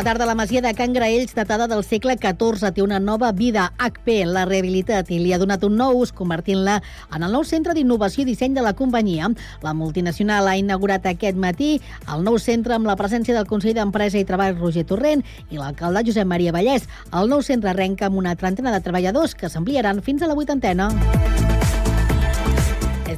Bona tarda. La masia de Can Graells, datada del segle XIV, té una nova vida. HP l'ha rehabilitat i li ha donat un nou ús, convertint-la en el nou centre d'innovació i disseny de la companyia. La multinacional ha inaugurat aquest matí el nou centre amb la presència del conseller d'Empresa i Treball Roger Torrent i l'alcalde Josep Maria Vallès. El nou centre arrenca amb una trentena de treballadors que s'ampliaran fins a la vuitantena.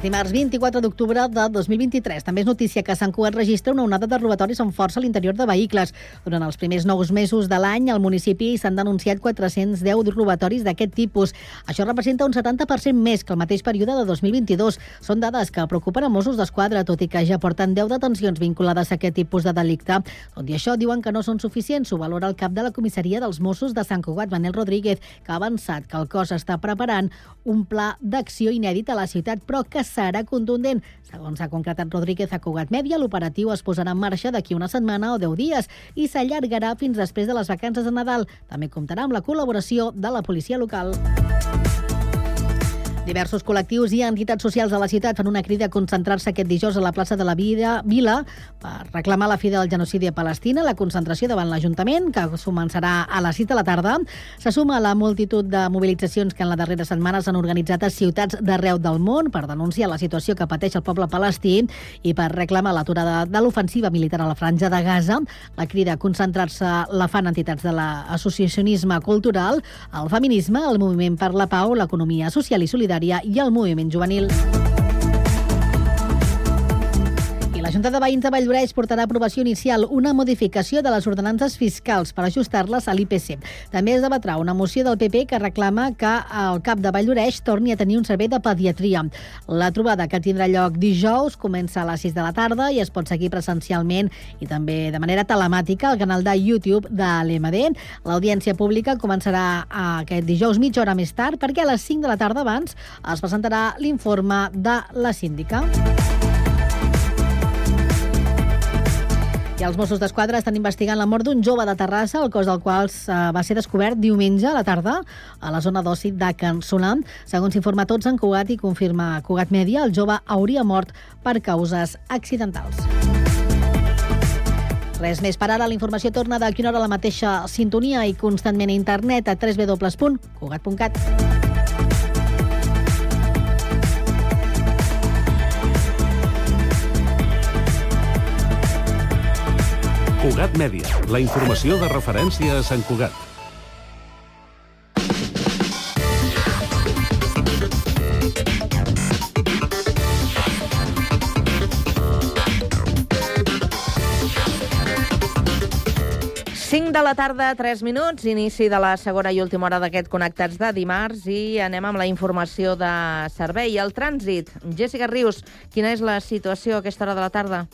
Dimarts 24 d'octubre de 2023. També és notícia que Sant Cugat registra una onada de robatoris amb força a l'interior de vehicles. Durant els primers nous mesos de l'any, al municipi s'han denunciat 410 robatoris d'aquest tipus. Això representa un 70% més que el mateix període de 2022. Són dades que preocupen a Mossos d'Esquadra, tot i que ja porten 10 detencions vinculades a aquest tipus de delicte. Tot i això, diuen que no són suficients. Ho valora el cap de la comissaria dels Mossos de Sant Cugat, Manel Rodríguez, que ha avançat que el cos està preparant un pla d'acció inèdit a la ciutat, però que serà contundent. Segons ha concretat Rodríguez a Cugat Mèdia, l'operatiu es posarà en marxa d'aquí una setmana o 10 dies i s'allargarà fins després de les vacances de Nadal. També comptarà amb la col·laboració de la policia local. Diversos col·lectius i entitats socials de la ciutat fan una crida a concentrar-se aquest dijous a la plaça de la Vida, Vila per reclamar la fi del genocidi a Palestina. La concentració davant l'Ajuntament, que començarà a les 6 de la tarda, se suma a la multitud de mobilitzacions que en la darrera setmana s'han organitzat a ciutats d'arreu del món per denunciar la situació que pateix el poble palestí i per reclamar l'aturada de l'ofensiva militar a la franja de Gaza. La crida a concentrar-se la fan entitats de l'associacionisme cultural, el feminisme, el moviment per la pau, l'economia social i solidària solidària i el moviment juvenil. Junta de Veïns de Valldoreix portarà a aprovació inicial una modificació de les ordenances fiscals per ajustar-les a l'IPC. També es debatrà una moció del PP que reclama que el CAP de Valldoreix torni a tenir un servei de pediatria. La trobada que tindrà lloc dijous comença a les 6 de la tarda i es pot seguir presencialment i també de manera telemàtica al canal de YouTube de l'EMD. L'audiència pública començarà aquest dijous mitja hora més tard perquè a les 5 de la tarda abans es presentarà l'informe de la síndica. I els Mossos d'Esquadra estan investigant la mort d'un jove de Terrassa, el cos del qual eh, va ser descobert diumenge a la tarda a la zona d'oci de Can Solam. Segons informa tots en Cugat i confirma Cugat Mèdia, el jove hauria mort per causes accidentals. Res més per ara. La informació torna d'aquí una hora a la mateixa sintonia i constantment a internet a www.cugat.cat. Cugat Mèdia, la informació de referència a Sant Cugat. De la tarda, 3 minuts, inici de la segona i última hora d'aquest Connectats de dimarts i anem amb la informació de servei. El trànsit. Jessica Rius, quina és la situació a aquesta hora de la tarda?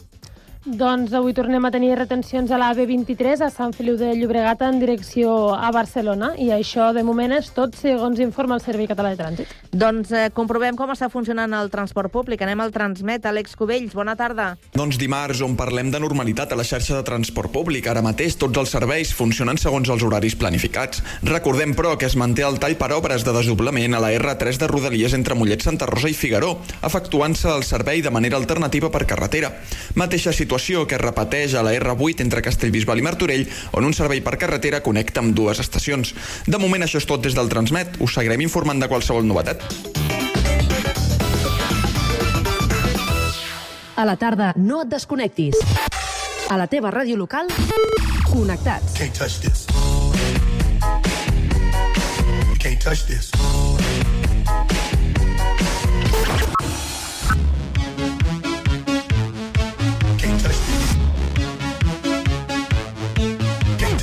Doncs avui tornem a tenir retencions a la B23 a Sant Feliu de Llobregat en direcció a Barcelona i això de moment és tot segons informa el Servei Català de Trànsit. Doncs eh, comprovem com està funcionant el transport públic. Anem al Transmet. Àlex Cubells, bona tarda. Doncs dimarts, on parlem de normalitat a la xarxa de transport públic. Ara mateix tots els serveis funcionen segons els horaris planificats. Recordem, però, que es manté el tall per obres de desdoblament a la R3 de Rodalies entre Mollet, Santa Rosa i Figaró, efectuant-se el servei de manera alternativa per carretera. Mateixa situació que es repeteix a la R8 entre Castellbisbal i Martorell, on un servei per carretera connecta amb dues estacions. De moment això és tot des del Transmet. Us seguirem informant de qualsevol novetat. A la tarda, no et desconnectis. A la teva ràdio local, connectats. Can't touch this. You can't touch this.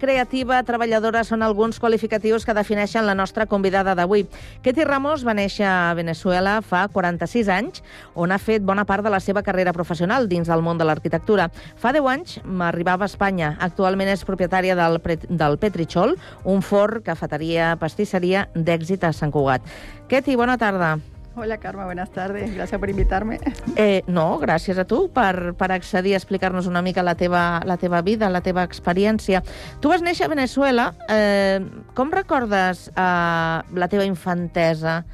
Creativa, treballadora són alguns qualificatius que defineixen la nostra convidada d'avui. Ketty Ramos va néixer a Venezuela fa 46 anys, on ha fet bona part de la seva carrera professional dins del món de l'arquitectura. Fa 10 anys arribava a Espanya. Actualment és propietària del, del Petrichol, un forn, cafeteria, pastisseria d'èxit a Sant Cugat. Ketty, bona tarda. Hola Carme, buenas tardes. Gracias por invitarme. Eh, no, gràcies a tu per, per accedir a explicar-nos una mica la teva, la teva vida, la teva experiència. Tu vas néixer a Venezuela. Eh, com recordes eh, la teva infantesa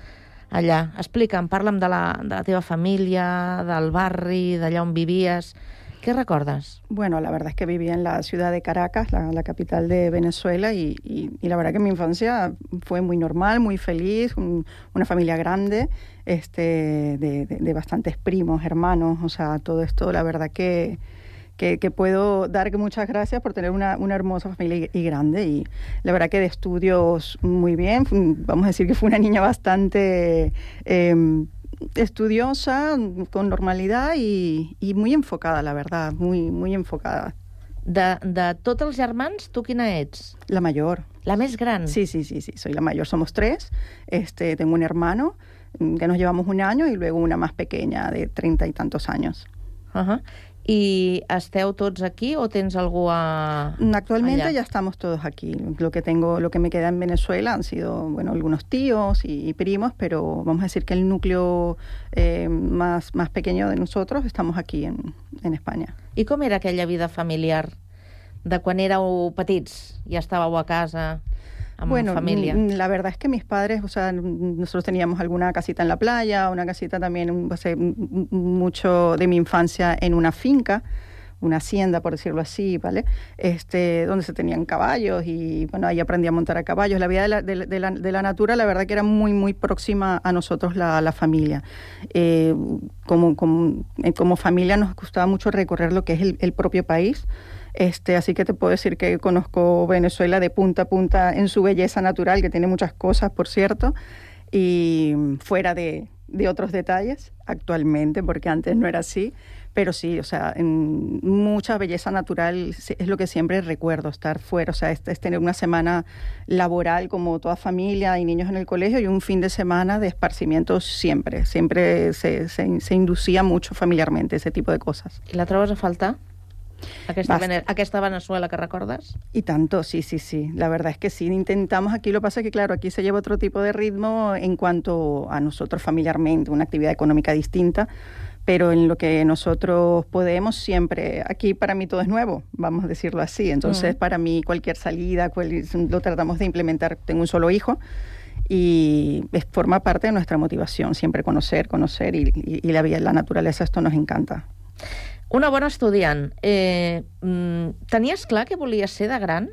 allà? Explica'm, parla'm de la, de la teva família, del barri, d'allà on vivies. ¿Qué recuerdas? Bueno, la verdad es que vivía en la ciudad de Caracas, la, capital de Venezuela, y, la verdad que mi infancia fue muy normal, muy feliz, un, una familia grande, este, de, bastantes primos, hermanos, o sea, todo esto, la verdad que, que, puedo dar muchas gracias por tener una, una, hermosa familia y, grande, y la verdad que de estudios muy bien, vamos a decir que fue una niña bastante... Eh, estudiosa, con normalidad y, y muy enfocada, la verdad, muy, muy enfocada. De, de tots els germans, tu quina ets? La mayor. La més gran? Sí, sí, sí, sí, soy la mayor. Somos tres. Este, tengo un hermano que nos llevamos un año y luego una más pequeña de treinta y tantos años. Uh -huh. ¿Y esteu tots aquí o tens algú a... Actualmente allá? ya estamos todos aquí. Lo que tengo, lo que me queda en Venezuela han sido, bueno, algunos tíos y, y primos, pero vamos a decir que el núcleo eh, más, más pequeño de nosotros estamos aquí en, en España. I com era aquella vida familiar de quan éreu petits? Ja estàveu a casa bueno, familia? La verdad es que mis padres, o sea, nosotros teníamos alguna casita en la playa, una casita también, o sea, mucho de mi infancia en una finca, una hacienda, por decirlo así, ¿vale? Este, donde se tenían caballos y, bueno, ahí aprendí a montar a caballos. La vida de la, de, de la, de la natura, la verdad que era muy, muy próxima a nosotros, la, la familia. Eh, como, como, como familia nos gustaba mucho recorrer lo que es el, el propio país. Este, así que te puedo decir que conozco Venezuela de punta a punta en su belleza natural, que tiene muchas cosas, por cierto, y fuera de, otros detalles actualmente, porque antes no era así. Pero sí, o sea, en mucha belleza natural es lo que siempre recuerdo, estar fuera, o sea, es, tener una semana laboral como toda familia y niños en el colegio y un fin de semana de esparcimiento siempre, siempre se, se, inducía mucho familiarmente ese tipo de cosas. ¿Y la trobes a falta? Aquesta, Vene aquesta Venezuela que recordas? Y tanto, sí, sí, sí. La verdad es que sí, intentamos aquí. Lo que pasa es que, claro, aquí se lleva otro tipo de ritmo en cuanto a nosotros familiarmente, una actividad económica distinta, pero en lo que nosotros podemos siempre, aquí para mí todo es nuevo, vamos a decirlo así. Entonces, mm. para mí cualquier salida, cual, lo tratamos de implementar. Tengo un solo hijo y es, forma parte de nuestra motivación, siempre conocer, conocer y, y, y la, la naturaleza, esto nos encanta. Una bona estudiant. Eh, ¿Tenías clar que volías ser de gran?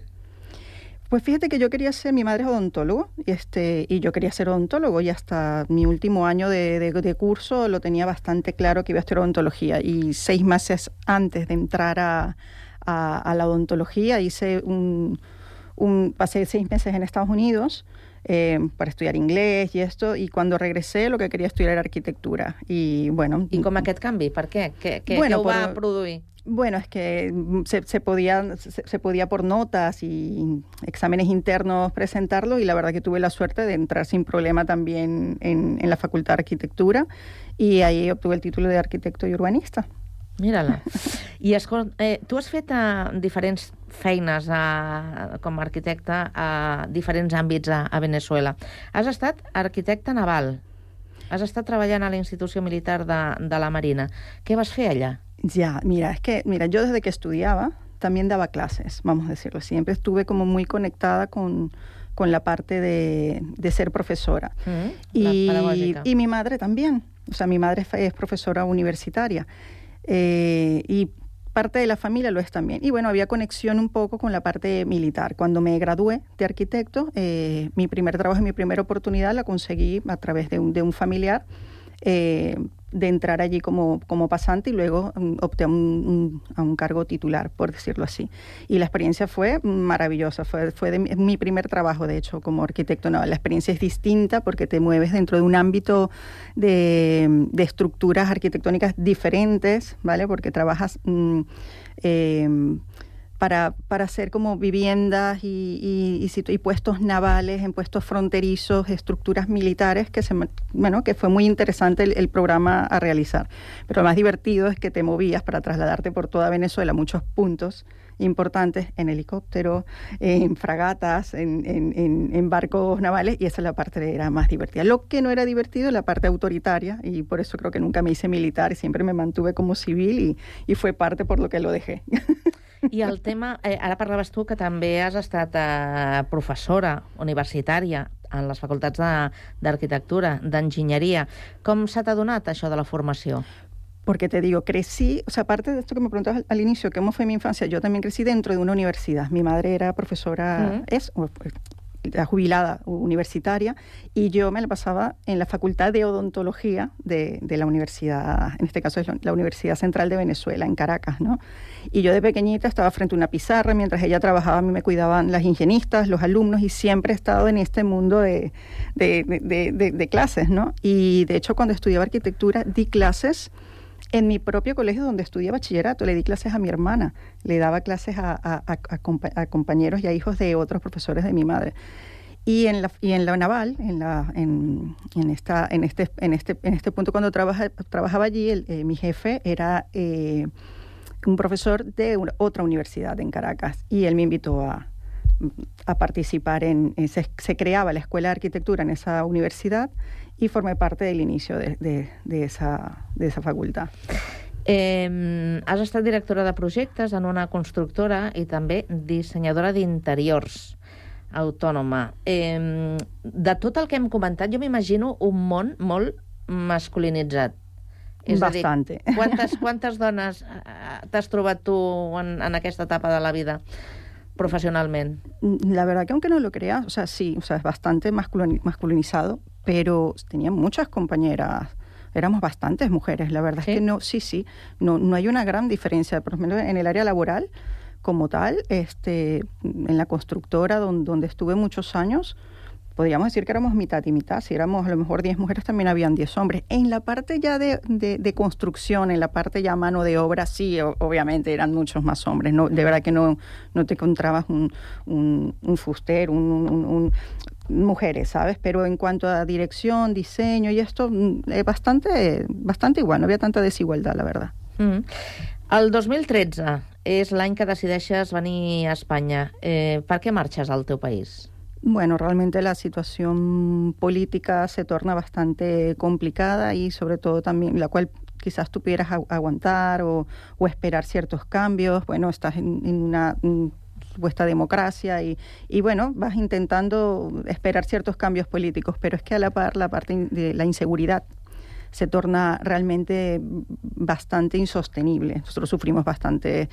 Pues fíjate que yo quería ser, mi madre es odontólogo, y, este, y yo quería ser odontólogo y hasta mi último año de, de, curso lo tenía bastante claro que iba a estudiar odontología y seis meses antes de entrar a, a, la odontología hice un, pasé seis meses en Estados Unidos eh, para estudiar inglés y esto, y cuando regresé lo que quería estudiar era arquitectura. Y bueno... I com aquest canvi? Per què? Què, què, bueno, què ho va produir? Bueno, es que se, se podía, se, se, podía por notas y exámenes internos presentarlo y la verdad que tuve la suerte de entrar sin problema también en, en la Facultad de Arquitectura y ahí obtuve el título de arquitecto y urbanista. Mira-la. I escolta, eh, tu has fet uh, diferents feines uh, com a arquitecte a diferents àmbits a, a Venezuela. Has estat arquitecte naval. Has estat treballant a la institució militar de, de la Marina. Què vas fer allà? Ya, mira, es que, mira, yo desde que estudiaba también daba clases, vamos a decirlo. Siempre estuve como muy conectada con, con la parte de, de ser profesora. Mm -hmm. y, y mi madre también. O sea, mi madre es profesora universitaria. Eh, y parte de la familia lo es también. Y bueno, había conexión un poco con la parte militar. Cuando me gradué de arquitecto, eh, mi primer trabajo y mi primera oportunidad la conseguí a través de un, de un familiar. Eh, de entrar allí como, como pasante y luego um, opté a un, a un, cargo titular, por decirlo así. Y la experiencia fue maravillosa, fue, fue de mi, mi, primer trabajo, de hecho, como arquitecto. No, la experiencia es distinta porque te mueves dentro de un ámbito de, de estructuras arquitectónicas diferentes, ¿vale? Porque trabajas... Mm, eh, para, para hacer como viviendas y, y- y y puestos navales en puestos fronterizos, estructuras militares, que, se, bueno, que fue muy interesante el, programa a realizar. Pero lo más divertido es que te movías para trasladarte por toda Venezuela a muchos puntos importantes en helicóptero, en fragatas, en, en- barcos navales, y esa es la parte que era más divertida. Lo que no era divertido es la parte autoritaria, y por eso creo que nunca me hice militar, siempre me mantuve como civil, y, y fue parte por lo que lo dejé. I el tema, eh, ara parlaves tu que també has estat eh, professora universitària en les facultats de- d'arquitectura, d'enginyeria. Com se t'ha donat això de la formació? Porque te digo, crecí, o sea, aparte de esto que me preguntabas al, al inicio, cómo fue mi infancia, yo también crecí dentro de una universidad. Mi madre era profesora, Ujú. es o- era jubilada universitaria, y yo me la pasaba en la Facultad de Odontología de, de la universidad, en este caso es la, Universidad Central de Venezuela, en Caracas, ¿no? Y yo de pequeñita estaba frente a una pizarra, mientras ella trabajaba, a mí me cuidaban las higienistas, los alumnos, y siempre he estado en este mundo de- de- de clases, ¿no? Y de hecho, cuando estudiaba arquitectura, di clases en mi propio colegio donde estudié bachillerato, le di clases a mi hermana, le daba clases a, a- a- compa- a compañeros y a hijos de otros profesores de mi madre. Y en la, y en la naval, en, la, en, en esta, en, este, en, este, en este punto cuando trabaja, trabajaba allí, el, eh, mi jefe era eh, un profesor de una- otra universidad en Caracas y él me invitó a, a participar en, en- se, se creaba la escuela de arquitectura en esa universidad y formé parte del inicio de, de- de esa, de esa facultad. Eh, has estat directora de projectes en una constructora i també dissenyadora d'interiors autònoma. Eh, de tot el que hem comentat, jo m'imagino un món molt masculinitzat. És a dir, Bastante. quantes, quantes dones eh, t'has trobat tu en, en aquesta etapa de la vida professionalment? Mm, La verdad que aunque no lo creas, o sea, sí, o sea, es bastante masculini- masculinizado, pero tenía muchas compañeras, éramos bastantes mujeres, la verdad ¿Sí? es que no, sí, sí, no, no hay una gran diferencia, por lo menos en el área laboral como tal, este, en la constructora donde, donde estuve muchos años, podríamos decir que éramos mitad y mitad, si éramos a lo mejor 10 mujeres, también habían 10 hombres. En la parte ya de, de- de construcción, en la parte ya mano de obra, sí, obviamente eran muchos más hombres. No, de verdad que no, no te encontrabas un, un, un fuster, un- mujeres, ¿sabes? Pero en cuanto a dirección, diseño y esto, eh, bastante, bastante igual, no había tanta desigualdad, la verdad. Mm. El 2013 és l'any que decideixes venir a Espanya. Eh, per què marxes al teu país? Bueno, realmente la situación política se torna bastante complicada y sobre todo también la cual quizás tú pudieras agu- aguantar o, o esperar ciertos cambios. Bueno, estás en, en una mm, supuesta democracia y, y bueno, vas intentando esperar ciertos cambios políticos, pero es que a la par la parte de la inseguridad se torna realmente bastante insostenible. Nosotros sufrimos bastante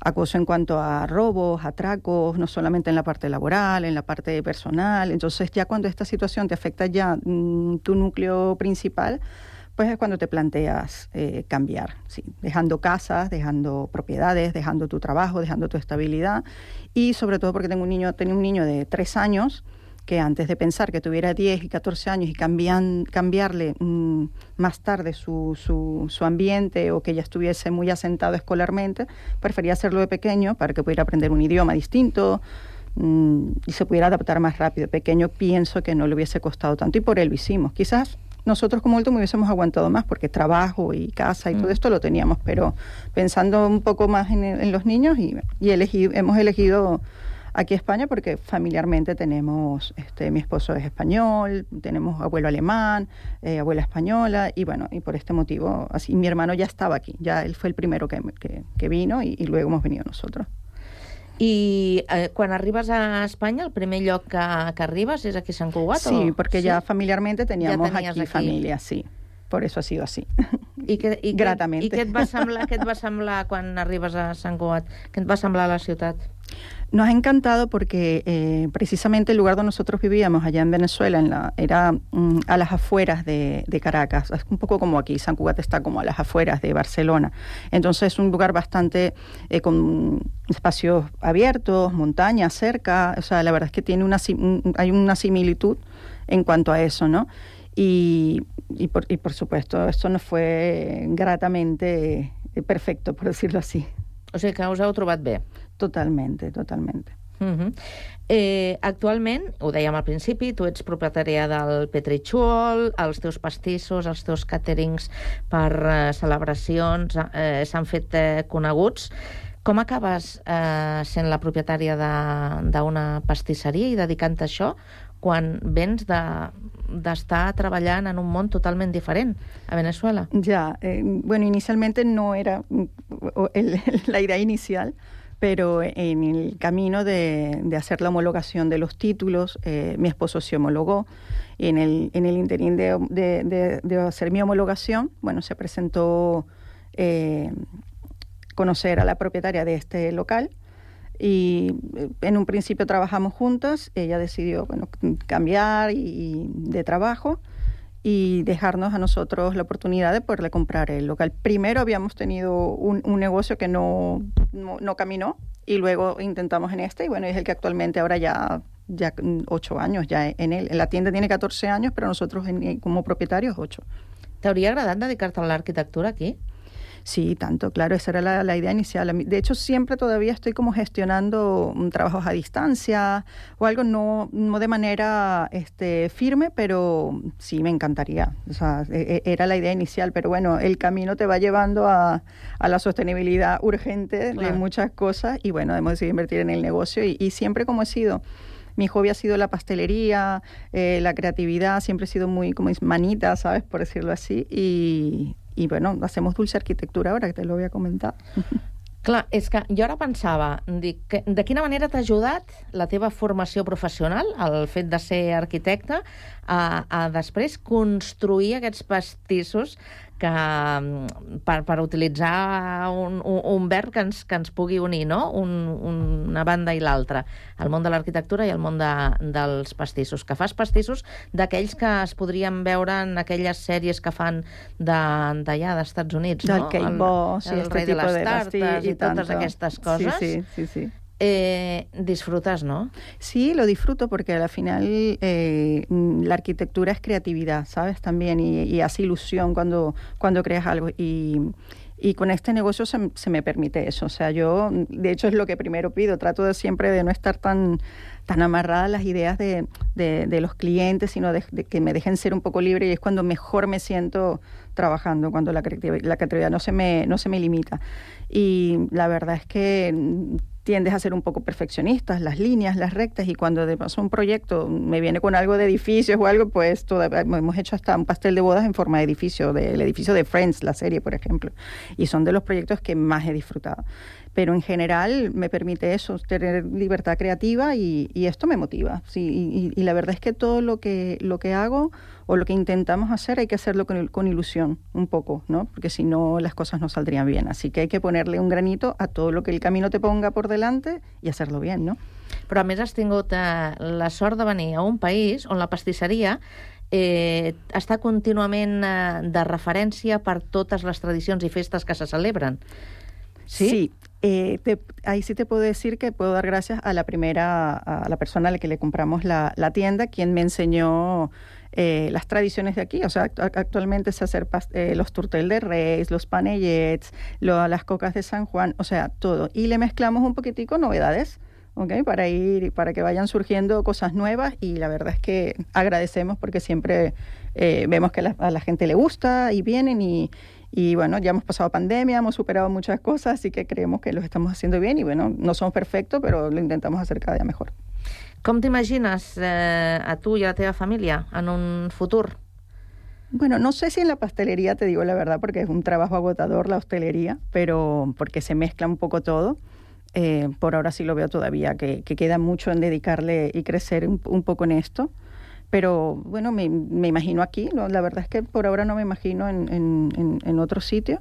acoso en cuanto a robos, atracos, no solamente en la parte laboral, en la parte personal. Entonces ya cuando esta situación te afecta ya mm, tu núcleo principal, pues es cuando te planteas eh, cambiar, sí, dejando casas, dejando propiedades, dejando tu trabajo, dejando tu estabilidad y sobre todo porque tengo un niño, tenía un niño de tres años que antes de pensar que tuviera 10 y 14 años y cambian, cambiarle mm, más tarde su, su, su ambiente o que ya estuviese muy asentado escolarmente, prefería hacerlo de pequeño para que pudiera aprender un idioma distinto mm, y se pudiera adaptar más rápido. Pequeño pienso que no le hubiese costado tanto y por él lo hicimos. Quizás nosotros como último hubiésemos aguantado más porque trabajo y casa y todo Mm. esto lo teníamos, pero pensando un poco más en, en los niños y, y elegí- hemos elegido aquí España porque familiarmente tenemos, este, mi esposo es español, tenemos abuelo alemán, eh, abuela española y bueno, y por este motivo, así mi hermano ya estaba aquí, ya él fue el primero que, que- que vino y, y luego hemos venido nosotros. I eh, quan arribes a Espanya, el primer lloc que, que arribes és aquí a Sant Cugat? Sí, o... porque ya familiarmente teníamos tenías aquí, aquí. familia, sí, por eso ha sido así. I, que, i, Gratamente. I què et, va semblar, què et va semblar quan arribes a Sant Cugat? Què et va semblar la ciutat? Nos ha encantado porque eh, precisamente el lugar donde nosotros vivíamos allá en Venezuela en la, era mm, a las afueras de, Caracas, es un poco como aquí, San Cugat está como a las afueras de Barcelona. Entonces es un lugar bastante eh, con espacios abiertos, montañas cerca, o sea, la verdad es que tiene una, hay una similitud en cuanto a eso, ¿no? Y, por, supuesto, esto nos fue gratamente eh, perfecto, por decirlo así. O sigui que us heu trobat bé. Totalmente, totalmente. Uh -huh. eh, actualment, ho dèiem al principi, tu ets propietària del Petrichol, els teus pastissos, els teus caterings per eh, celebracions eh, s'han fet eh, coneguts. Com acabes eh, sent la propietària de- d'una pastisseria i dedicant-te a això quan vens de d'estar treballant en un món totalment diferent a Venezuela? Ya, eh, bueno, inicialmente no era o- el- la idea inicial, pero en el camino de, de hacer la homologación de los títulos, eh, mi esposo se homologó. Y en el, en el interín de, de- de- hacer mi homologación, bueno, se presentó eh, conocer a la propietaria de este local. Y eh, en un principio trabajamos juntas, ella decidió bueno, cambiar y de trabajo y dejarnos a nosotros la oportunidad de poderle comprar el local. Primero habíamos tenido un, un negocio que no, no, no caminó y luego intentamos en este y bueno, es el que actualmente ahora ya, ya ocho años ya en él. La tienda tiene 14 años, pero nosotros en- como propietarios ocho. T'hauria agradat dedicar-te a l'arquitectura aquí? Sí, tanto, claro, esa era la, la idea inicial. De hecho, siempre todavía estoy como gestionando mm, trabajos a distancia o algo, no, no de manera este, firme, pero sí me encantaría. O sea, e- e- era la idea inicial, pero bueno, el camino te va llevando a, a la sostenibilidad urgente de muchas cosas y bueno, hemos decidido invertir en el negocio y, y siempre como he sido... Mi hobby ha sido la pastelería, eh, la creatividad, siempre he sido muy como manita, ¿sabes? Por decirlo así. Y, y bueno, hacemos dulce arquitectura ahora, que te lo voy a comentar. Clar, és que jo ara pensava, dic, que, de quina manera t'ha ajudat la teva formació professional, el fet de ser arquitecte, a, a després construir aquests pastissos que, mm, per, per utilitzar un, un, un verb que ens, que ens pugui unir, no? Un, una banda i l'altra, el món de l'arquitectura i el món de, dels pastissos. Que fas pastissos d'aquells que es podrien veure en aquelles sèries que fan de- d'allà, d'Estats Units, Del no? cake boss y el este rei de les de tartes pastillas i y totes tanto. aquestes coses. Sí, sí, sí, sí. Eh, disfrutes, no? Sí, lo disfruto porque al final eh, la arquitectura es creatividad, ¿sabes? También y, y hace ilusión cuando, cuando creas algo. Y, y con este negocio se, me permite eso. O sea, yo, de hecho, es lo que primero pido. Trato de siempre de no estar tan, tan amarrada a las ideas de, de, los clientes, sino de, de que me dejen ser un poco libre y es cuando mejor me siento trabajando, cuando la creatividad, la creatividad no, se me, no se me limita. Y la verdad es que tiendes a ser un poco perfeccionistas, las líneas, las rectas, y cuando de paso un proyecto me viene con algo de edificios o algo, pues todavía hemos hecho hasta un pastel de bodas en forma de edificio, del edificio de Friends, la serie, por ejemplo, y son de los proyectos que más he disfrutado. Pero en general me permite eso, tener libertad creativa y, y esto me motiva. Sí, y, y- y la verdad es que todo lo que, lo que hago o lo que intentamos hacer hay que hacerlo con, il- con ilusión, un poco, ¿no? Porque si no las cosas no saldrían bien. Así que hay que ponerle un granito a todo lo que el camino te ponga por delante y hacerlo bien, ¿no? Però a més has tingut eh, la sort de venir a un país on la pastisseria eh, està contínuament eh, de referència per totes les tradicions i festes que se celebren. ¿Sí? eh, te- ahí sí te puedo decir que puedo dar gracias a la primera, a la persona a la que le compramos la, tienda, quien me enseñó eh, las tradiciones de aquí. O sea, act- actualmente se hacer pas- eh, los turtel de Reyes, los panellets, lo- las cocas de San Juan, o sea, todo. Y le mezclamos un poquitico novedades. ¿ok? Para ir, para que vayan surgiendo cosas nuevas y la verdad es que agradecemos porque siempre vemos que a la gente le gusta y vienen y, y bueno, ya hemos pasado pandemia, hemos superado muchas cosas, así que creemos que lo estamos haciendo bien y bueno, no somos perfectos, pero lo intentamos hacer cada día mejor. Com t'imagines eh, a tu i a la teva família en un futur? Bueno, no sé si en la pastelería, te digo la verdad, porque es un trabajo agotador la hostelería, pero porque se mezcla un poco todo. Eh, por ahora sí lo veo todavía, que, que queda mucho en dedicarle y crecer un, un poco en esto. Pero bueno, me, me imagino aquí, ¿no? la verdad es que por ahora no me imagino en, en, en, otro sitio.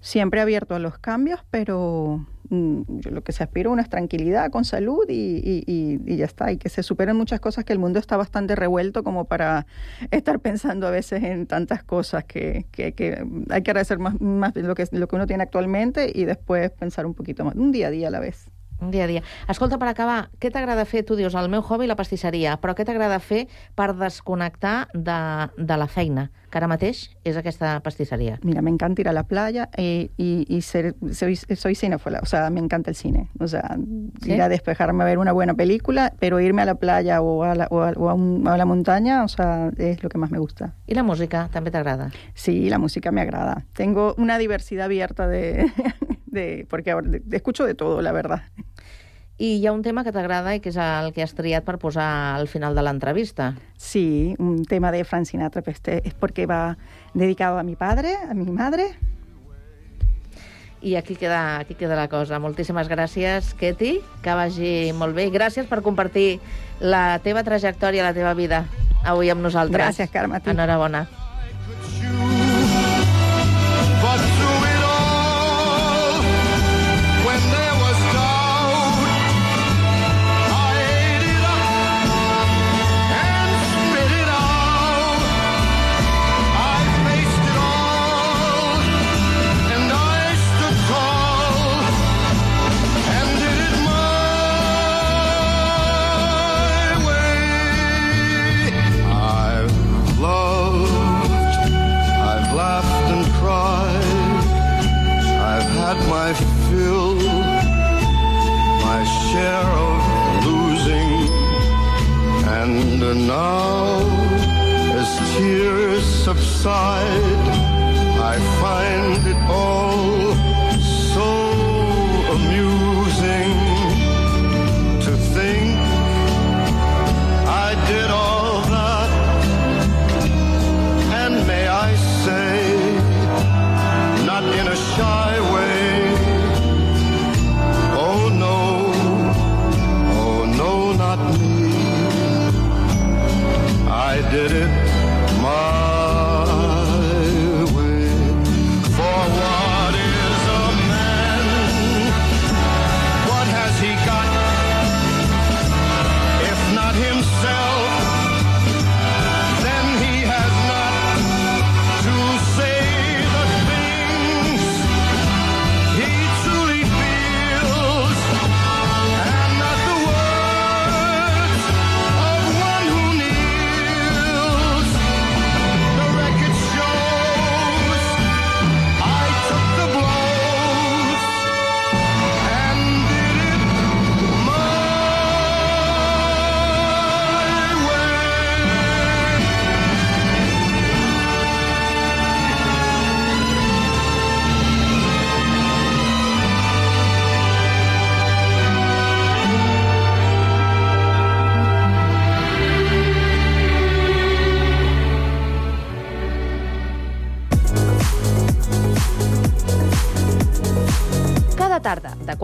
Siempre abierto a los cambios, pero mm, yo lo que se aspiro es tranquilidad, con salud y, y, y, y ya está. Y que se superen muchas cosas, que el mundo está bastante revuelto como para estar pensando a veces en tantas cosas que, que, que hay que agradecer más, más lo, que, lo que uno tiene actualmente y después pensar un poquito más, un día a día a la vez. Dia a dia. Escolta, per acabar, què t'agrada fer? Tu dius, el meu hobby la pastisseria, però què t'agrada fer per desconnectar de, de la feina, que ara mateix és aquesta pastisseria? Mira, me encanta ir a la playa eh, y, y ser, soy, soy cinéfila, o sea, me encanta el cine. O sea, ¿Sí? ir a despejarme a ver una buena película, pero irme a la playa o a la, o a, o a un- a la montaña, o sea, es lo que más me gusta. I la música també t'agrada? Sí, la música me agrada. Tengo una diversidad abierta de, de porque escucho de todo, la verdad. I hi ha un tema que t'agrada i que és el que has triat per posar al final de l'entrevista. Sí, un tema de Frank Sinatra, este es porque va dedicado a mi padre, a mi madre. I aquí queda, aquí queda la cosa. Moltíssimes gràcies, Keti, que vagi molt bé. I Gràcies per compartir la teva trajectòria, la teva vida avui amb nosaltres. Gràcies, Carme. Enhorabona.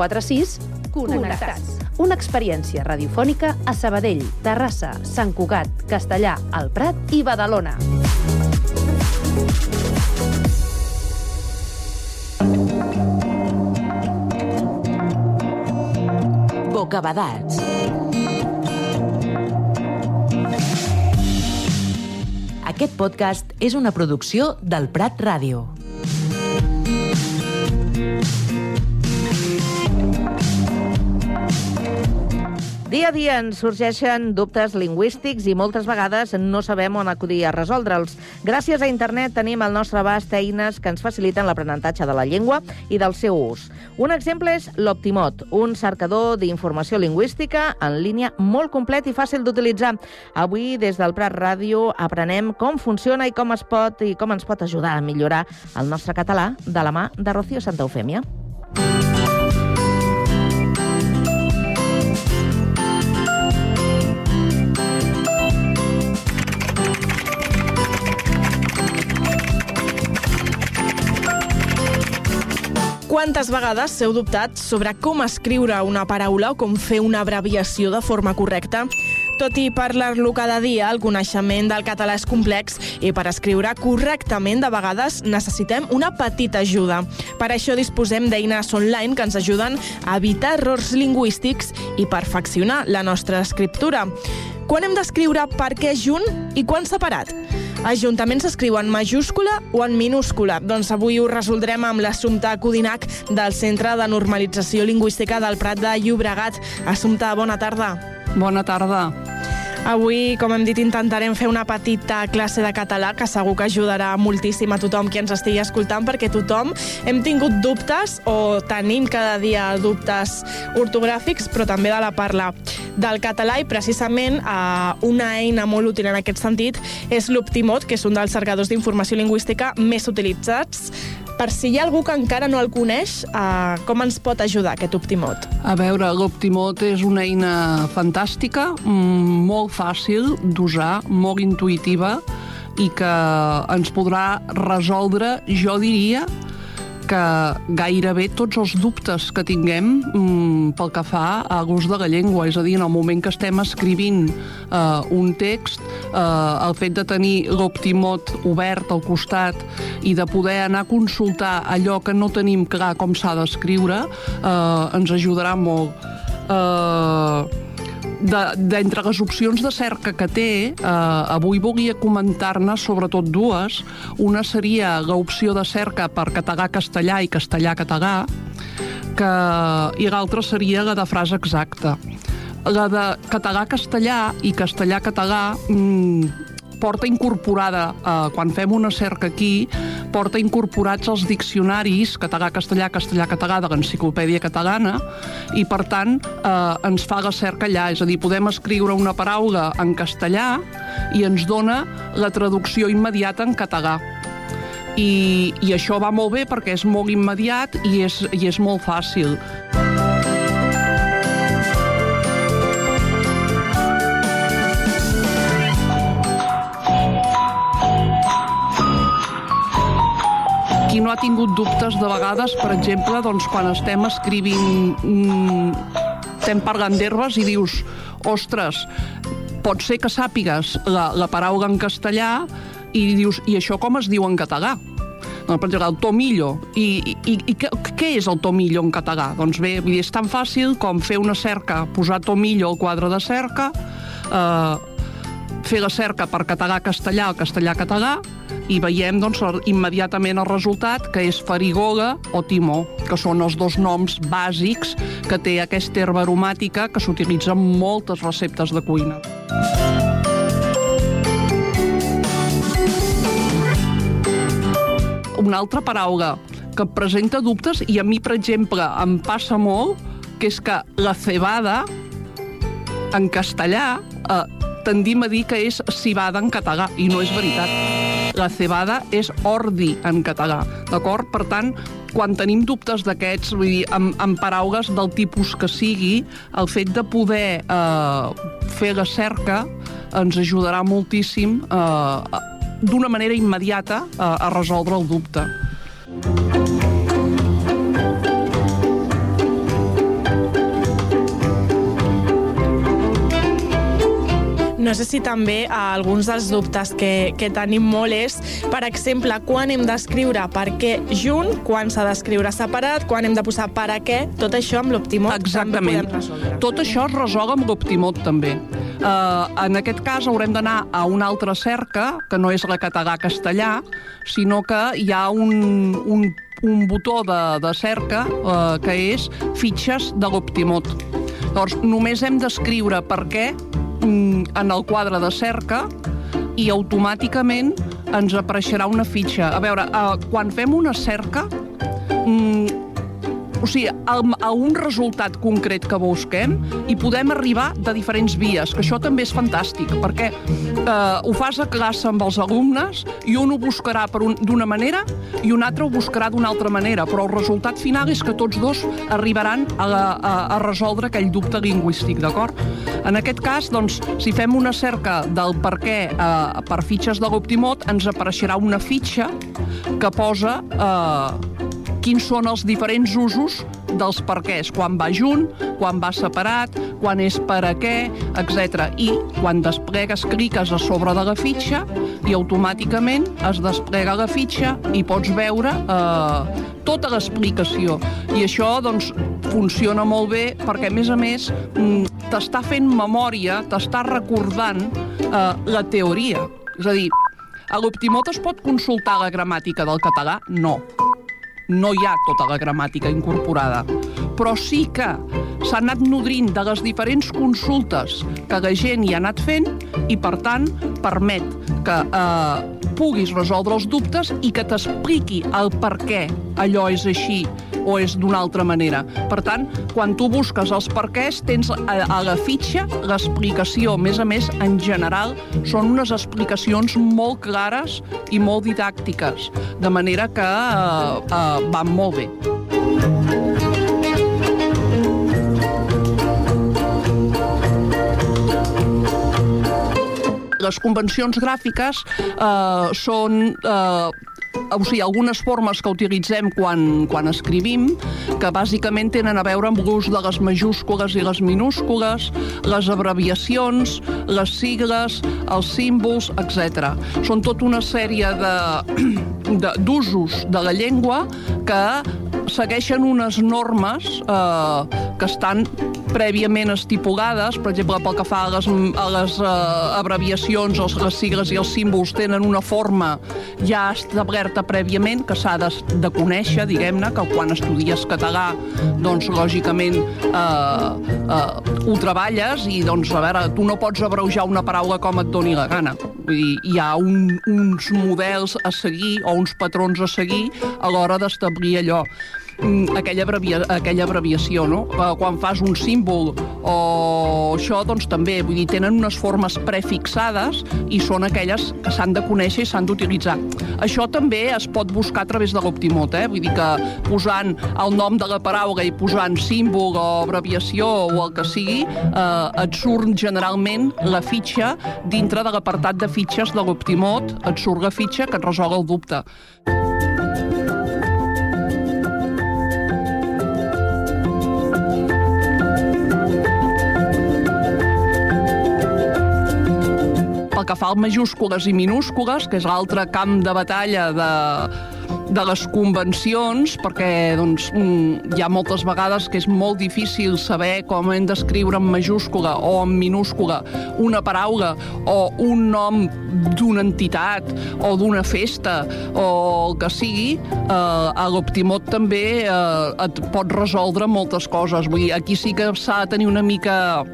946 Connectats. Una experiència radiofònica a Sabadell, Terrassa, Sant Cugat, Castellà, El Prat i Badalona. Bocabadats. Aquest podcast és una producció del Prat Ràdio. Dia a dia ens sorgeixen dubtes lingüístics i moltes vegades no sabem on acudir a resoldre'ls. Gràcies a internet tenim al nostre abast eines que ens faciliten l'aprenentatge de la llengua i del seu ús. Un exemple és l'Optimot, un cercador d'informació lingüística en línia molt complet i fàcil d'utilitzar. Avui, des del Prat Ràdio, aprenem com funciona i com es pot i com ens pot ajudar a millorar el nostre català de la mà de Rocío Santa Quantes vegades heu dubtat sobre com escriure una paraula o com fer una abreviació de forma correcta? Tot i parlar-lo cada dia, el coneixement del català és complex i per escriure correctament de vegades necessitem una petita ajuda. Per això disposem d'eines online que ens ajuden a evitar errors lingüístics i perfeccionar la nostra escriptura. Quan hem d'escriure per què junt i quan separat? Ajuntament s'escriu en majúscula o en minúscula? Doncs avui ho resoldrem amb l'Assumpta Codinac del Centre de Normalització Lingüística del Prat de Llobregat. Assumpta, bona tarda. Bona tarda. Avui, com hem dit, intentarem fer una petita classe de català que segur que ajudarà moltíssim a tothom qui ens estigui escoltant perquè tothom hem tingut dubtes o tenim cada dia dubtes ortogràfics però també de la parla del català i precisament eh, una eina molt útil en aquest sentit és l'Optimot, que és un dels cercadors d'informació lingüística més utilitzats. Per si hi ha algú que encara no el coneix, eh, com ens pot ajudar aquest Optimot? A veure, l'Optimot és una eina fantàstica, mm, molt fàcil d'usar, molt intuïtiva i que ens podrà resoldre, jo diria, que gairebé tots els dubtes que tinguem mm, pel que fa a l'ús de la llengua, és a dir, en el moment que estem escrivint eh, un text, eh, el fet de tenir l'optimot obert al costat i de poder anar a consultar allò que no tenim clar com s'ha d'escriure, eh, ens ajudarà molt. Eh, d'entre de, les opcions de cerca que té, eh, avui volia comentar-ne sobretot dues. Una seria l'opció de cerca per català-castellà i castellà-català, que, i l'altra seria la de frase exacta. La de català-castellà i castellà-català mmm, porta incorporada, eh, quan fem una cerca aquí, porta incorporats els diccionaris català-castellà, castellà-català de l'enciclopèdia catalana i, per tant, eh, ens fa la cerca allà. És a dir, podem escriure una paraula en castellà i ens dona la traducció immediata en català. I, i això va molt bé perquè és molt immediat i és, i és molt fàcil. Qui no ha tingut dubtes de vegades, per exemple, doncs, quan estem escrivint, mm, estem parlant d'herbes i dius, ostres, pot ser que sàpigues la, la paraula en castellà i dius, i això com es diu en català? Doncs, per exemple, el tomillo. I, i, i què, què és el tomillo en català? Doncs bé, és tan fàcil com fer una cerca, posar tomillo al quadre de cerca, eh, fer la cerca per català-castellà o castellà-català i veiem doncs, immediatament el resultat, que és farigola o timó, que són els dos noms bàsics que té aquesta herba aromàtica que s'utilitza en moltes receptes de cuina. Una altra paraula que presenta dubtes i a mi, per exemple, em passa molt, que és que la cebada en castellà eh, tendim a dir que és cibada en català, i no és veritat. La cebada és ordi en català, d'acord? Per tant, quan tenim dubtes d'aquests, vull dir, amb, amb paraules del tipus que sigui, el fet de poder eh, fer la cerca ens ajudarà moltíssim eh, d'una manera immediata eh, a resoldre el dubte. No sé si també eh, alguns dels dubtes que, que tenim molt és, per exemple, quan hem d'escriure per què junt, quan s'ha d'escriure separat, quan hem de posar per a què, tot això amb l'Optimot també podem resoldre. Tot això es resol amb l'Optimot també. Uh, en aquest cas haurem d'anar a una altra cerca, que no és la català-castellà, sinó que hi ha un, un, un botó de, de cerca uh, que és fitxes de l'Optimot. Llavors, només hem d'escriure per què en el quadre de cerca i automàticament ens apareixerà una fitxa. A veure, eh, quan fem una cerca, mm, o sigui, a, a un resultat concret que busquem i podem arribar de diferents vies, que això també és fantàstic, perquè eh, ho fas a classe amb els alumnes i un ho buscarà d'una un, manera i un altre ho buscarà d'una altra manera, però el resultat final és que tots dos arribaran a, a, a resoldre aquell dubte lingüístic, d'acord? En aquest cas, doncs, si fem una cerca del per què eh, per fitxes de l'Optimot, ens apareixerà una fitxa que posa eh, quins són els diferents usos dels perquès, quan va junt, quan va separat, quan és per a què, etc. I quan desplegues, cliques a sobre de la fitxa i automàticament es desplega la fitxa i pots veure eh, tota l'explicació. I això doncs, funciona molt bé perquè, a més a més, mm, t'està fent memòria, t'està recordant eh, la teoria. És a dir, a l'Optimot es pot consultar la gramàtica del català? No. No hi ha tota la gramàtica incorporada. Però sí que s'ha anat nodrint de les diferents consultes que la gent hi ha anat fent i, per tant, permet que eh, puguis resoldre els dubtes i que t'expliqui el per què allò és així o és d'una altra manera. Per tant, quan tu busques els perquès, tens a, a la fitxa l'explicació. A més a més, en general, són unes explicacions molt clares i molt didàctiques, de manera que eh, eh, van molt bé. les convencions gràfiques eh, són eh, o sigui, algunes formes que utilitzem quan, quan escrivim, que bàsicament tenen a veure amb l'ús de les majúscules i les minúscules, les abreviacions, les sigles, els símbols, etc. Són tota una sèrie d'usos de, de, la llengua que segueixen unes normes eh, que estan prèviament estipulades, per exemple, pel que fa a les, a les uh, abreviacions, els, les sigles i els símbols tenen una forma ja establerta prèviament que s'ha de, de conèixer, diguem-ne, que quan estudies català, doncs, lògicament, uh, uh, ho treballes i, doncs, a veure, tu no pots abreujar una paraula com et doni la gana. Vull dir, hi ha un, uns models a seguir o uns patrons a seguir a l'hora d'establir allò. Mm, aquella, abrevia, aquella abreviació, no? Eh, quan fas un símbol o això, doncs també, vull dir, tenen unes formes prefixades i són aquelles que s'han de conèixer i s'han d'utilitzar. Això també es pot buscar a través de l'Optimot, eh? Vull dir que posant el nom de la paraula i posant símbol o abreviació o el que sigui, eh, et surt generalment la fitxa dintre de l'apartat de fitxes de l'Optimot, et surt la fitxa que et resol el dubte. Pel que fa a majúscules i minúscules, que és l'altre camp de batalla de, de les convencions, perquè doncs, hi ha moltes vegades que és molt difícil saber com hem d'escriure en majúscula o en minúscula una paraula o un nom d'una entitat o d'una festa o el que sigui, eh, a l'Optimot també eh, et pot resoldre moltes coses. Vull dir, aquí sí que s'ha de tenir una mica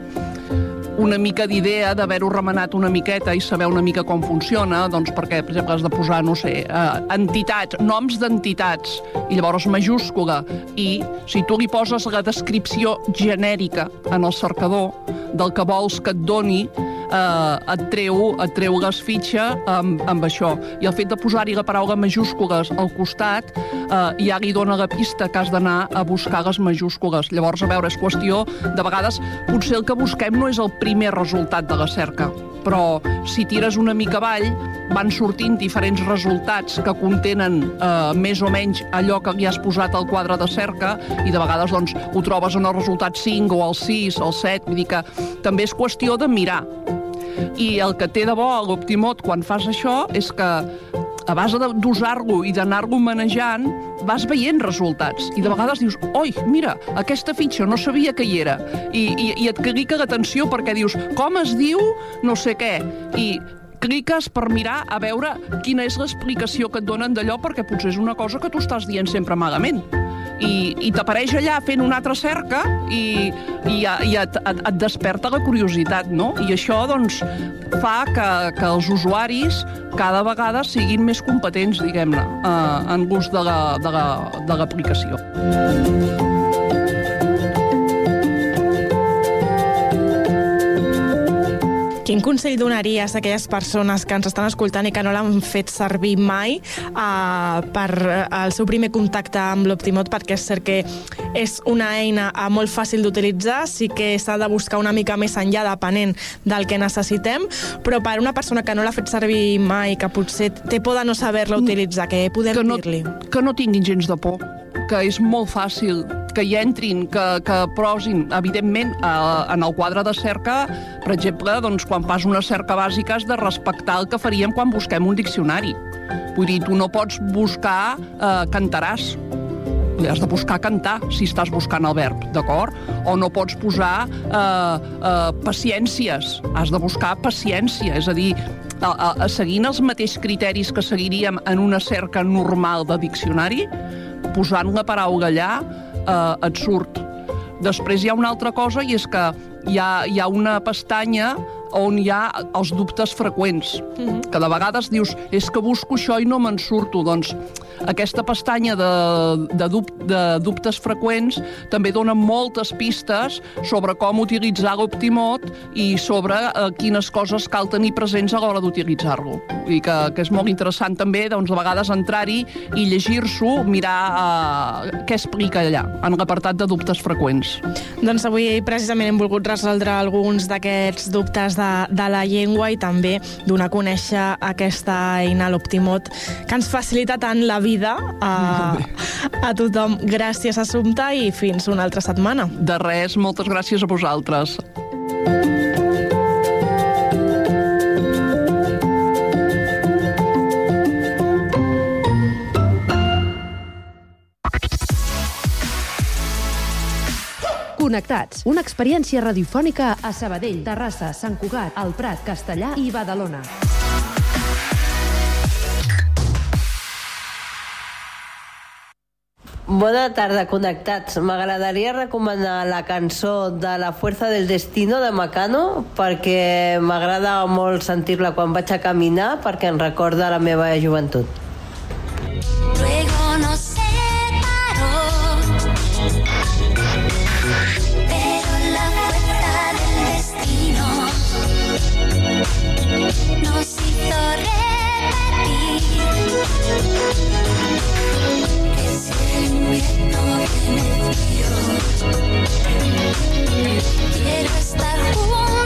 una mica d'idea d'haver-ho remenat una miqueta i saber una mica com funciona, doncs perquè, per exemple, has de posar, no sé, eh, entitats, noms d'entitats, i llavors majúscula, i si tu li poses la descripció genèrica en el cercador del que vols que et doni, eh, et, treu, et treu les fitxes amb, amb això. I el fet de posar-hi la paraula majúscules al costat eh, ja li dona la pista que has d'anar a buscar les majúscules. Llavors, a veure, és qüestió, de vegades, potser el que busquem no és el primer resultat de la cerca, però si tires una mica avall van sortint diferents resultats que contenen eh, més o menys allò que li has posat al quadre de cerca i de vegades doncs, ho trobes en el resultat 5 o el 6, el 7, vull dir que també és qüestió de mirar. I el que té de bo l'Optimot quan fas això és que a base d'usar-lo i d'anar-lo manejant, vas veient resultats. I de vegades dius, oi, mira, aquesta fitxa no sabia que hi era. I, i, i et clica l'atenció perquè dius, com es diu no sé què. I cliques per mirar a veure quina és l'explicació que et donen d'allò perquè potser és una cosa que tu estàs dient sempre malament i, i t'apareix allà fent una altra cerca i, i, i et, et, et desperta la curiositat, no? I això, doncs, fa que, que els usuaris cada vegada siguin més competents, diguem-ne, eh, en l'ús de l'aplicació. La, Quin consell donaries a aquelles persones que ens estan escoltant i que no l'han fet servir mai uh, per el seu primer contacte amb l'Optimot? Perquè és cert que és una eina uh, molt fàcil d'utilitzar, sí que s'ha de buscar una mica més enllà depenent del que necessitem, però per una persona que no l'ha fet servir mai, que potser té por de no saber-la utilitzar, què podem no, dir-li? Que no tinguin gens de por que és molt fàcil que hi entrin, que, que prosin, evidentment, eh, en el quadre de cerca, per exemple, doncs, quan fas una cerca bàsica has de respectar el que faríem quan busquem un diccionari. Vull dir, tu no pots buscar eh, cantaràs, has de buscar cantar si estàs buscant el verb, d'acord? O no pots posar eh, eh, paciències, has de buscar paciència, és a dir, a, a, a seguint els mateixos criteris que seguiríem en una cerca normal de diccionari, posant la paraula allà eh, et surt. Després hi ha una altra cosa i és que hi ha, hi ha una pestanya on hi ha els dubtes freqüents, mm -hmm. que de vegades dius és que busco això i no me'n surto. Doncs aquesta pestanya de, de, dub, de dubtes freqüents també dona moltes pistes sobre com utilitzar l'Optimot i sobre eh, quines coses cal tenir presents a l'hora d'utilitzar-lo. I que, que és molt interessant també, doncs, de vegades entrar-hi i llegir-s'ho, mirar eh, què explica allà, en l'apartat de dubtes freqüents. Doncs avui precisament hem volgut resoldre alguns d'aquests dubtes de, de la llengua i també donar a conèixer aquesta eina, l'Optimot, que ens facilita tant la vida a, a tothom. Gràcies, Assumpta, i fins una altra setmana. De res, moltes gràcies a vosaltres. Connectats, una experiència radiofònica a Sabadell, Terrassa, Sant Cugat, El Prat, Castellà i Badalona. Bona tarda, connectats. M'agradaria recomanar la cançó de La Fuerza del Destino de Macano perquè m'agrada molt sentir-la quan vaig a caminar perquè em recorda la meva joventut. Quiero estar junto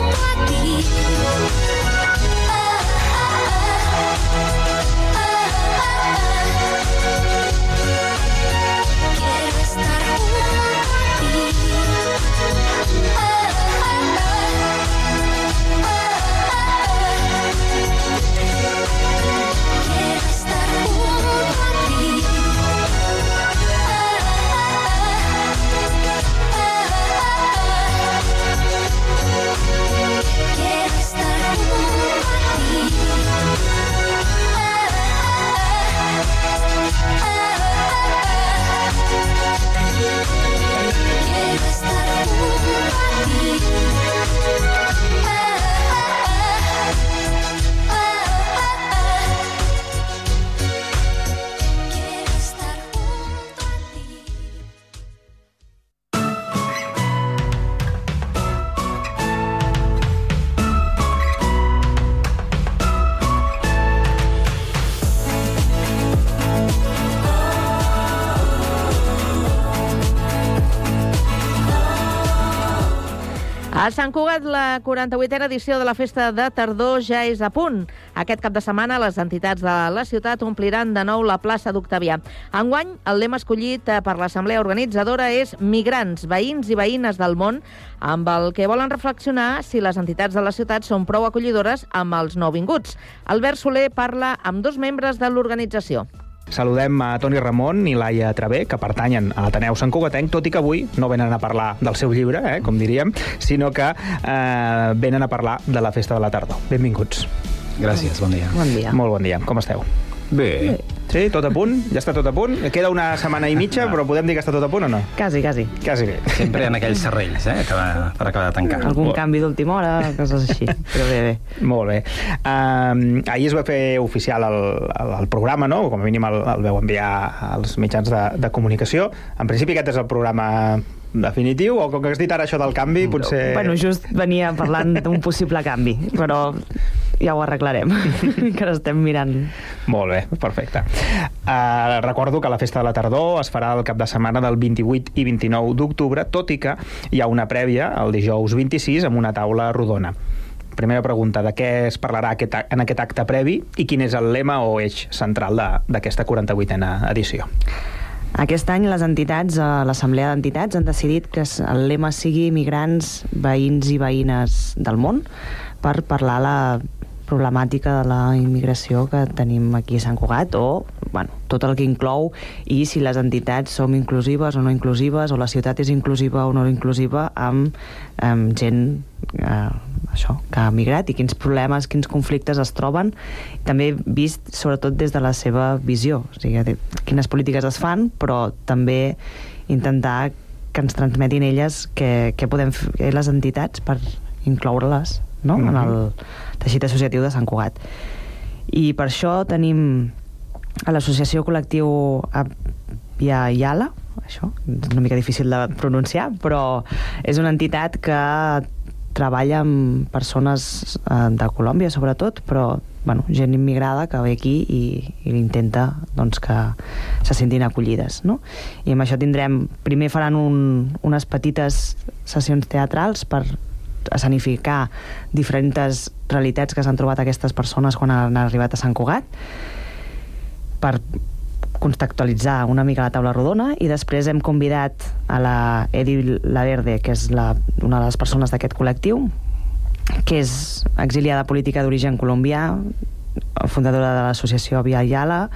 A Sant Cugat, la 48a edició de la Festa de Tardor ja és a punt. Aquest cap de setmana, les entitats de la ciutat ompliran de nou la plaça d'Octavià. Enguany, el lema escollit eh, per l'assemblea organitzadora és Migrants, veïns i veïnes del món, amb el que volen reflexionar si les entitats de la ciutat són prou acollidores amb els nouvinguts. Albert Soler parla amb dos membres de l'organització. Saludem a Toni Ramon i Laia Travé, que pertanyen a l'Ateneu Sant Cugatenc, tot i que avui no venen a parlar del seu llibre, eh, com diríem, sinó que eh, venen a parlar de la Festa de la Tardor. Benvinguts. Gràcies, bon dia. Bon dia. Molt bon dia. Com esteu? Bé. Sí, tot a punt? Ja està tot a punt? Queda una setmana i mitja, però podem dir que està tot a punt o no? Quasi, quasi. Quasi bé. Sempre en aquells serrells, eh, que va, per acabar de tancar. Algun canvi d'última hora, coses així. Però bé, bé. Molt bé. Um, ahir es va fer oficial el, el, el programa, no? Com a mínim el, el veu enviar als mitjans de, de comunicació. En principi aquest és el programa definitiu, o com que has dit ara això del canvi, potser... Bueno, just venia parlant d'un possible canvi, però ja ho arreglarem, que l'estem mirant. Molt bé, perfecte. Uh, recordo que la Festa de la Tardor es farà el cap de setmana del 28 i 29 d'octubre, tot i que hi ha una prèvia, el dijous 26, amb una taula rodona. Primera pregunta, de què es parlarà aquest, en aquest acte previ i quin és el lema o eix central de- d'aquesta 48a edició? Aquest any les entitats, a l'Assemblea d'Entitats, han decidit que el lema sigui migrants, veïns i veïnes del món per parlar la problemàtica de la immigració que tenim aquí a Sant Cugat o bueno, tot el que inclou i si les entitats som inclusives o no inclusives, o la ciutat és inclusiva o no inclusiva amb, amb gent eh, això, que ha migrat i quins problemes, quins conflictes es troben, també vist sobretot des de la seva visió, o sigui, quines polítiques es fan, però també intentar que ens transmetin elles què, què podem fer les entitats per incloure-les no? en el teixit associatiu de Sant Cugat. I per això tenim a l'associació col·lectiu Via Yala, això és una mica difícil de pronunciar, però és una entitat que treballa amb persones eh, de Colòmbia, sobretot, però bueno, gent immigrada que ve aquí i, i intenta doncs, que se sentin acollides. No? I amb això tindrem... Primer faran un, unes petites sessions teatrals per escenificar diferents realitats que s'han trobat aquestes persones quan han arribat a Sant Cugat per contextualitzar una mica la taula rodona i després hem convidat a la Edi Laverde, que és la, una de les persones d'aquest col·lectiu, que és exiliada política d'origen colombià, fundadora de l'associació Via Yala,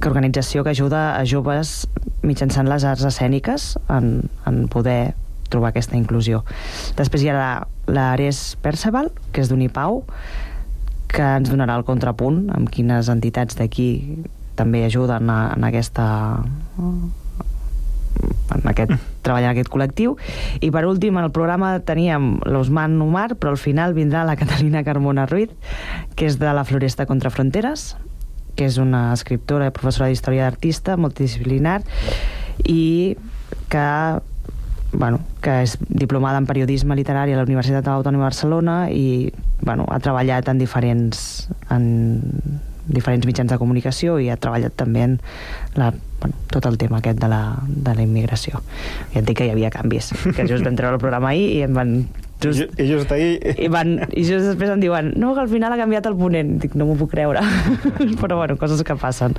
que organització que ajuda a joves mitjançant les arts escèniques en, en poder trobar aquesta inclusió. Després hi ha l'Ares Perceval, que és d'Unipau, que ens donarà el contrapunt amb quines entitats d'aquí també ajuden a, en aquesta en aquest, treballar en aquest col·lectiu i per últim al programa teníem l'Osman Umar però al final vindrà la Catalina Carmona Ruiz que és de la Floresta contra Fronteres que és una escriptora i professora d'història d'artista multidisciplinar i que bueno, que és diplomada en periodisme literari a la Universitat Autònoma de Barcelona i bueno, ha treballat en diferents en diferents mitjans de comunicació i ha treballat també en la, bueno, tot el tema aquest de la, de la immigració. I et dic que hi havia canvis, que just vam treure el programa ahir i em van just, I just ahir... i, van, i just després em diuen no, que al final ha canviat el ponent. Dic, no m'ho puc creure. Però bueno, coses que passen.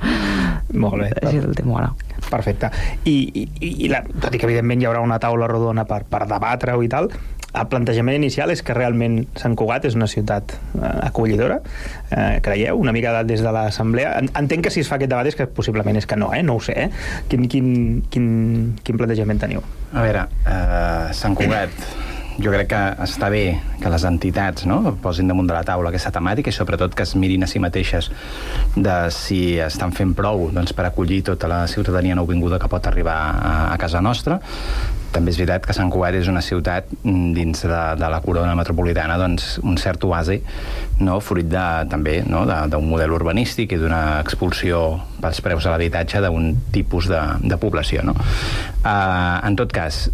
Molt bé. Així el tema ara. Perfecte. I, i, i la, tot i que evidentment hi haurà una taula rodona per, per debatre-ho i tal, el plantejament inicial és que realment Sant Cugat és una ciutat eh, acollidora, eh, creieu, una mica de, des de l'Assemblea. En, entenc que si es fa aquest debat és que possiblement és que no, eh? no ho sé. Eh? Quin, quin, quin, quin plantejament teniu? A veure, eh, Sant Cugat, jo crec que està bé que les entitats no, posin damunt de la taula aquesta temàtica i sobretot que es mirin a si mateixes de si estan fent prou doncs, per acollir tota la ciutadania nouvinguda que pot arribar a, a casa nostra també és veritat que Sant Cugat és una ciutat mm, dins de, de la corona metropolitana doncs, un cert oasi no? fruit de, també no? d'un model urbanístic i d'una expulsió pels preus de l'habitatge d'un tipus de, de població. No? Uh, en tot cas,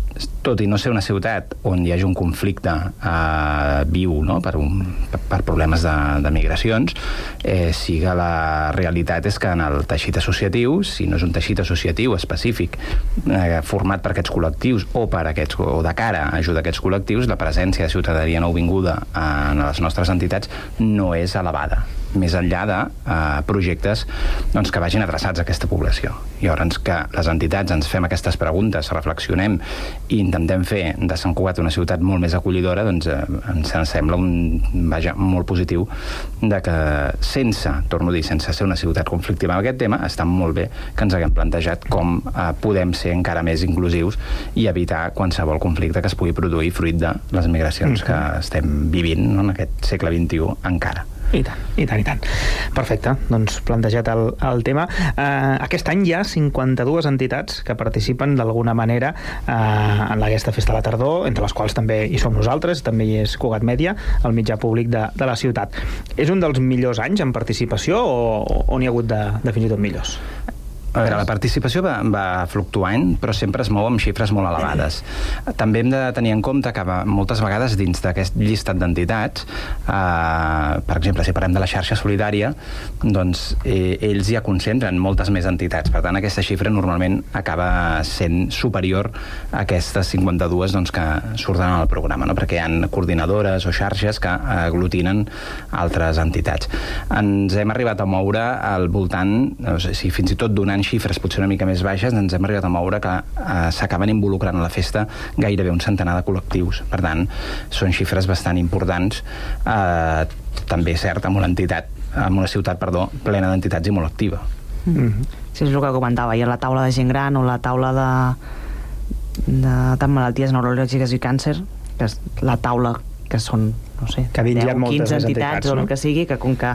tot i no ser una ciutat on hi hagi un conflicte uh, viu no? per, un, per problemes de, de migracions, eh, que la realitat és que en el teixit associatiu, si no és un teixit associatiu específic eh, format per aquests col·lectius o, per aquests, o de cara a ajudar aquests col·lectius, la presència de ciutadania nouvinguda en les nostres entitats no és elevada més enllà de eh, projectes doncs, que vagin adreçats a aquesta població. Llavors, que les entitats ens fem aquestes preguntes, reflexionem i intentem fer de Sant Cugat una ciutat molt més acollidora, doncs eh, ens sembla un, vaja, molt positiu de que sense, torno a dir, sense ser una ciutat conflictiva amb aquest tema, està molt bé que ens haguem plantejat com eh, podem ser encara més inclusius i evitar qualsevol conflicte que es pugui produir fruit de les migracions mm -hmm. que estem vivint no, en aquest segle XXI encara. I tant, i tant, i tant. Perfecte, doncs plantejat el, el tema. Uh, aquest any hi ha 52 entitats que participen d'alguna manera uh, en aquesta festa de la tardor, entre les quals també hi som nosaltres, també hi és Cugat Mèdia, el mitjà públic de, de la ciutat. És un dels millors anys en participació o, o n'hi ha hagut de, de fins i tot millors? A veure, la participació va, va fluctuant, però sempre es mou amb xifres molt elevades. També hem de tenir en compte que moltes vegades dins d'aquest llistat d'entitats, eh, per exemple, si parlem de la xarxa solidària, doncs eh, ells ja concentren moltes més entitats. Per tant, aquesta xifra normalment acaba sent superior a aquestes 52 doncs, que surten al programa, no? perquè hi ha coordinadores o xarxes que aglutinen altres entitats. Ens hem arribat a moure al voltant, no sé, si fins i tot donant xifres potser una mica més baixes, ens hem arribat a moure que eh, s'acaben involucrant a la festa gairebé un centenar de col·lectius. Per tant, són xifres bastant importants. Eh, també cert, amb una entitat amb una ciutat, perdó, plena d'entitats i molt activa. Mhm. Sí, és el que comentava, hi ha la taula de gent gran o la taula de, de, de malalties neurològiques i càncer, que és la taula que són, no sé, Que dins hi ha 10, moltes 15 més entitats, entitats, o no? el que sigui, que com que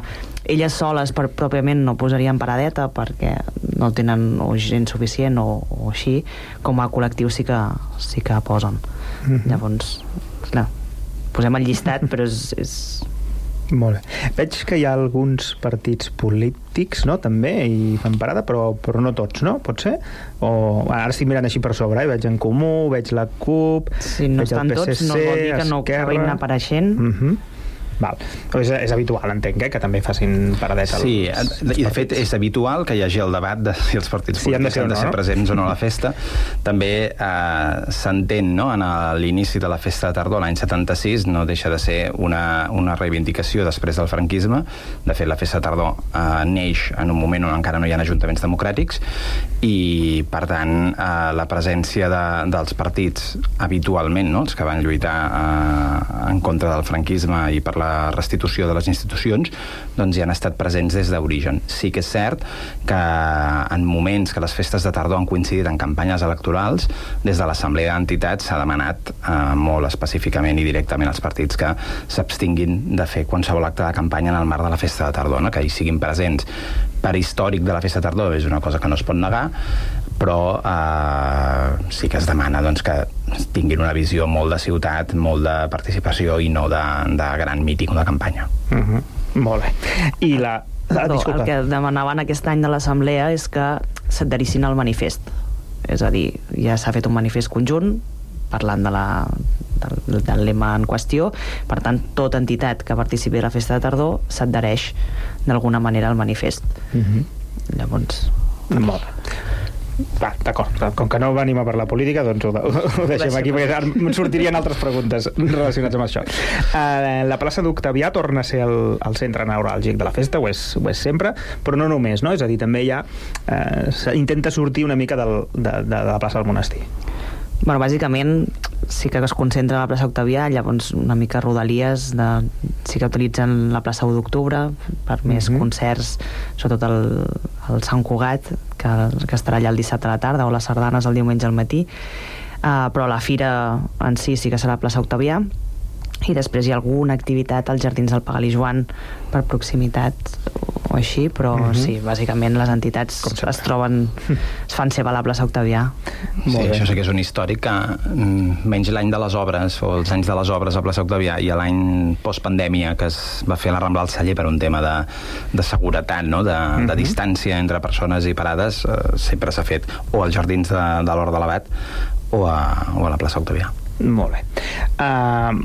elles soles per, pròpiament no posarien paradeta perquè no tenen o gent suficient o, o així, com a col·lectiu sí que, sí que posen. Mhm. Llavors, clar, posem el llistat, però és, és Molt bé. Veig que hi ha alguns partits polítics, no?, també, i fan parada, però, però no tots, no? Pot ser? O, ara estic mirant així per sobre, eh? Veig en Comú, veig la CUP, Si no veig el estan tots, no vol dir que no Esquerra. acabin apareixent. Mm -hmm. Val. Però és, és habitual, entenc, eh, que també facin paradeta. Sí, als i de fet és habitual que hi hagi el debat de si els partits Si han de ser han de ser no? presents o no a la festa. També eh, s'entén, no?, en l'inici de la festa de tardor, l'any 76, no deixa de ser una, una reivindicació després del franquisme. De fet, la festa de tardor eh, neix en un moment on encara no hi ha ajuntaments democràtics i, per tant, eh, la presència de, dels partits habitualment, no?, els que van lluitar eh, en contra del franquisme i per la restitució de les institucions, doncs hi han estat presents des d'origen. Sí que és cert que en moments que les festes de tardor han coincidit en campanyes electorals, des de l'Assemblea d'Entitats s'ha demanat eh, molt específicament i directament als partits que s'abstinguin de fer qualsevol acte de campanya en el marc de la festa de tardor, no? que hi siguin presents. Per històric de la festa de tardor és una cosa que no es pot negar, però eh, sí que es demana doncs, que tinguin una visió molt de ciutat, molt de participació i no de, de gran míting o de campanya. Mm -hmm. Molt bé. I la... Ah, Perdó, disculpa. el que demanaven aquest any de l'Assemblea és que s'adherissin al manifest. És a dir, ja s'ha fet un manifest conjunt parlant de la, del, del lema en qüestió. Per tant, tota entitat que participi a la festa de tardor s'adhereix d'alguna manera al manifest. Mm -hmm. Llavors... Molt bé. Va, d'acord. Com que no venim a parlar política, doncs ho, ho, ho deixem aquí, perquè ara em sortirien altres preguntes relacionades amb això. Uh, la plaça d'Octavià torna a ser el, el centre neuràlgic de la festa, ho és, ho és sempre, però no només, no? És a dir, també ha... Uh, intenta sortir una mica del, de, de, de la plaça del monestir. Bueno, bàsicament sí que es concentra a la plaça Octavià, llavors una mica rodalies, de, sí que utilitzen la plaça 1 d'octubre per més Mhm. concerts, sobretot el, el Sant Cugat, que, que estarà allà el dissabte a la tarda, o les sardanes el diumenge al matí, uh, però la fira en si sí que serà a la plaça Octavià, i després hi ha alguna activitat als Jardins del Pagalí Joan per proximitat o així, però Mhm. sí, bàsicament les entitats es troben, es fan seva a la plaça Octavià. Sí, això sí que és un històric que mm, menys l'any de les obres o els anys de les obres a plaça Octavià i l'any postpandèmia que es va fer a la Rambla al Celler per un tema de, de seguretat, no? de, de Mhm. distància entre persones i parades, eh, sempre s'ha fet o als jardins de, de l'Hort de l'Abat o a, o a la plaça Octavià. Molt bé. Uh,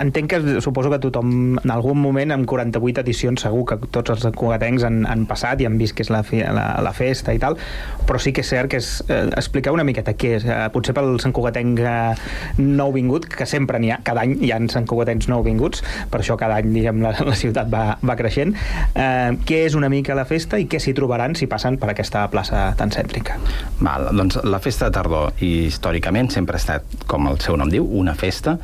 entenc que suposo que tothom en algun moment amb 48 edicions segur que tots els cugatencs han, han passat i han vist que és la, fi, la, la festa i tal, però sí que és cert que és, eh, expliqueu una miqueta què és, eh, potser pel Sant Cugatenc eh, nou vingut, que sempre n'hi ha, cada any hi ha Sant Cugatencs nou vinguts, per això cada any diguem, la, la ciutat va, va creixent. Eh, què és una mica la festa i què s'hi trobaran si passen per aquesta plaça tan cèntrica? Val, doncs la festa de tardor històricament sempre ha estat, com el seu nom diu, una festa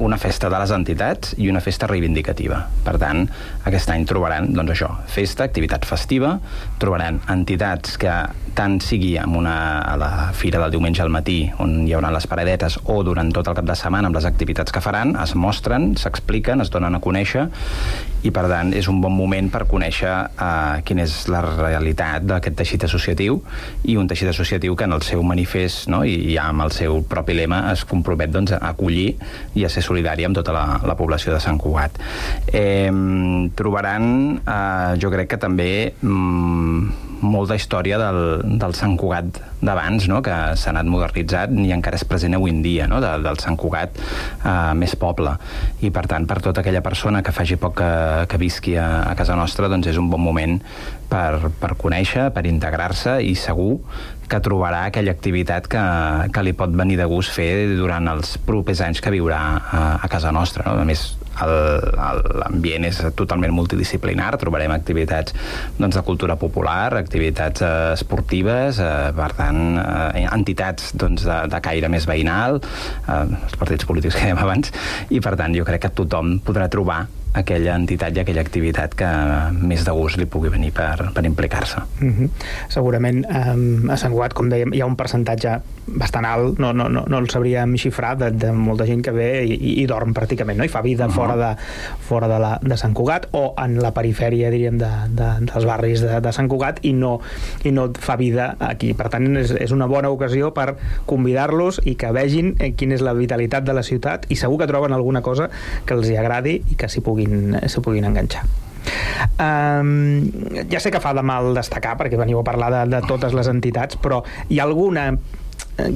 una festa de les entitats i una festa reivindicativa. Per tant, aquest any trobaran, doncs això, festa, activitat festiva, trobaran entitats que tant sigui amb una, a la fira del diumenge al matí, on hi haurà les paradetes, o durant tot el cap de setmana amb les activitats que faran, es mostren, s'expliquen, es donen a conèixer, i per tant és un bon moment per conèixer eh, quina és la realitat d'aquest teixit associatiu i un teixit associatiu que en el seu manifest no, i ja amb el seu propi lema es compromet doncs, a acollir i a ser solidari amb tota la, la població de Sant Cugat. Eh, trobaran, eh, jo crec que també mm, molta història del, del Sant Cugat d'abans, no? que s'ha anat modernitzat i encara és present avui en dia, no? de, del Sant Cugat eh, més poble. I per tant, per tota aquella persona que faci poc que, que visqui a, a casa nostra, doncs és un bon moment per, per conèixer, per integrar-se i segur que trobarà aquella activitat que, que li pot venir de gust fer durant els propers anys que viurà a, a casa nostra. No? A més, l'ambient és totalment multidisciplinar, trobarem activitats doncs, de cultura popular, activitats eh, esportives, eh, per tant, eh, entitats doncs, de, de caire més veïnal, eh, els partits polítics que dèiem abans, i per tant jo crec que tothom podrà trobar aquella entitat i aquella activitat que més de gust li pugui venir per, per implicar-se. Mm -hmm. Segurament um, a Sant Cugat, com dèiem, hi ha un percentatge bastant alt, no, no, no, no el sabríem xifrar, de, de molta gent que ve i, i, i dorm pràcticament, no? i fa vida uh -huh. fora, de, fora de, la, de Sant Cugat o en la perifèria, diríem, de, de, dels barris de, de Sant Cugat i no, i no fa vida aquí. Per tant, és, és una bona ocasió per convidar-los i que vegin eh, quina és la vitalitat de la ciutat i segur que troben alguna cosa que els hi agradi i que s'hi puguin, s'hi puguin enganxar. Um, ja sé que fa de mal destacar perquè veniu a parlar de, de totes les entitats però hi ha alguna eh,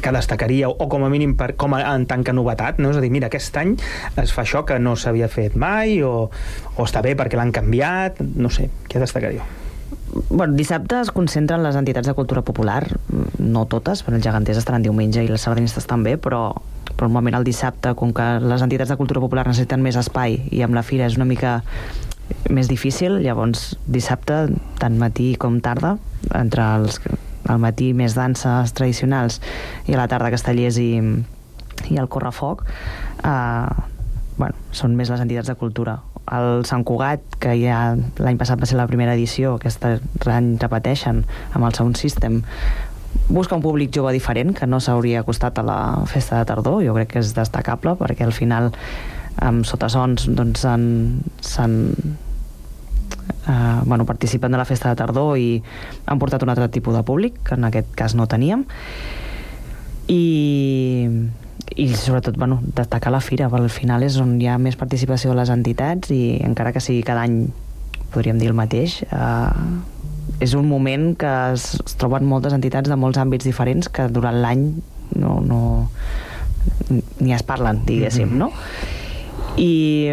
que destacaríeu, o com a mínim per, com a, en tant que novetat, no? és a dir, mira, aquest any es fa això que no s'havia fet mai o, o està bé perquè l'han canviat no sé, què destacaríeu? Bueno, dissabte es concentren les entitats de cultura popular, no totes, perquè els geganters estaran diumenge i les sardanistes també, però, però normalment el dissabte, com que les entitats de cultura popular necessiten més espai i amb la fira és una mica més difícil, llavors dissabte, tant matí com tarda, entre els, al matí més danses tradicionals i a la tarda castellers i, i el correfoc, eh, bueno, són més les entitats de cultura. El Sant Cugat, que ja l'any passat va ser la primera edició, aquest any repeteixen amb el Sound System, busca un públic jove diferent que no s'hauria acostat a la festa de tardor, jo crec que és destacable perquè al final amb sotasons doncs s'han eh, bueno, participen de la festa de tardor i han portat un altre tipus de públic que en aquest cas no teníem i, i sobretot bueno, destacar la fira perquè al final és on hi ha més participació de les entitats i encara que sigui cada any podríem dir el mateix eh, és un moment que es, es troben moltes entitats de molts àmbits diferents que durant l'any no, no ni es parlen, diguéssim, no? I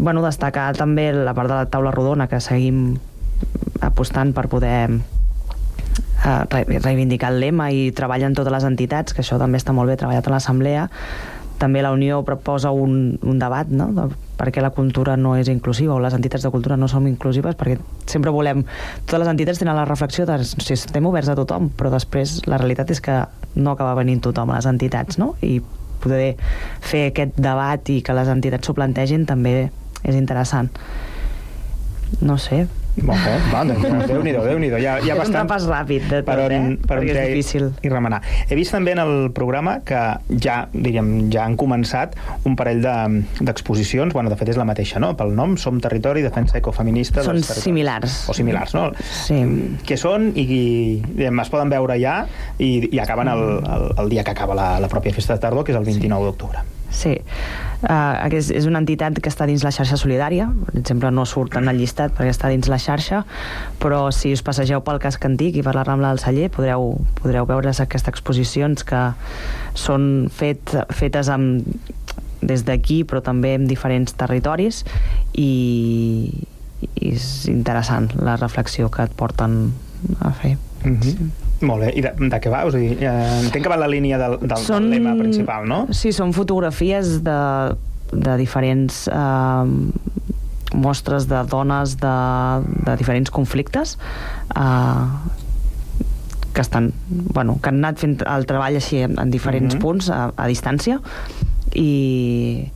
bueno, destacar també la part de la taula rodona que seguim apostant per poder eh, re- reivindicar el lema i treballen totes les entitats, que això també està molt bé treballat a l'Assemblea. També la Unió proposa un, un debat no? de per què la cultura no és inclusiva o les entitats de cultura no som inclusives, perquè sempre volem... Totes les entitats tenen la reflexió de si estem oberts a tothom, però després la realitat és que no acaba venint tothom a les entitats, no? I poder fer aquest debat i que les entitats s'ho plantegin també és interessant. No sé. Molt bé, va, doncs, Déu-n'hi-do, déu nhi déu ja, ja és un bastant repàs ràpid de tot, per on, eh? per on Perquè és difícil. i remenar. He vist també en el programa que ja, diríem, ja han començat un parell de- d'exposicions, bueno, de fet és la mateixa, no? Pel nom, Som Territori, Defensa Ecofeminista Són similars. O similars, no? Sí. Què són i, i diguem, es poden veure ja i, i acaben el, el, el dia que acaba la, la pròpia festa de tardor, que és el 29 d'octubre. Sí. Uh, és, és una entitat que està dins la xarxa solidària, per exemple no surt en el llistat perquè està dins la xarxa, però si us passegeu pel casc antic i per la Rambla del Celler podreu, podreu veure aquestes exposicions que són fet, fetes amb, des d'aquí però també en diferents territoris i, i és interessant la reflexió que et porten a fer. Mm -hmm. Molt bé, i de, de què va? O sigui, eh, entenc que va la línia del, del, Són- del lema principal, no? Sí, són fotografies de, de diferents eh, mostres de dones de, de diferents conflictes eh, que estan, bueno, que han anat fent el treball així en, en diferents Mhm. punts a, a distància i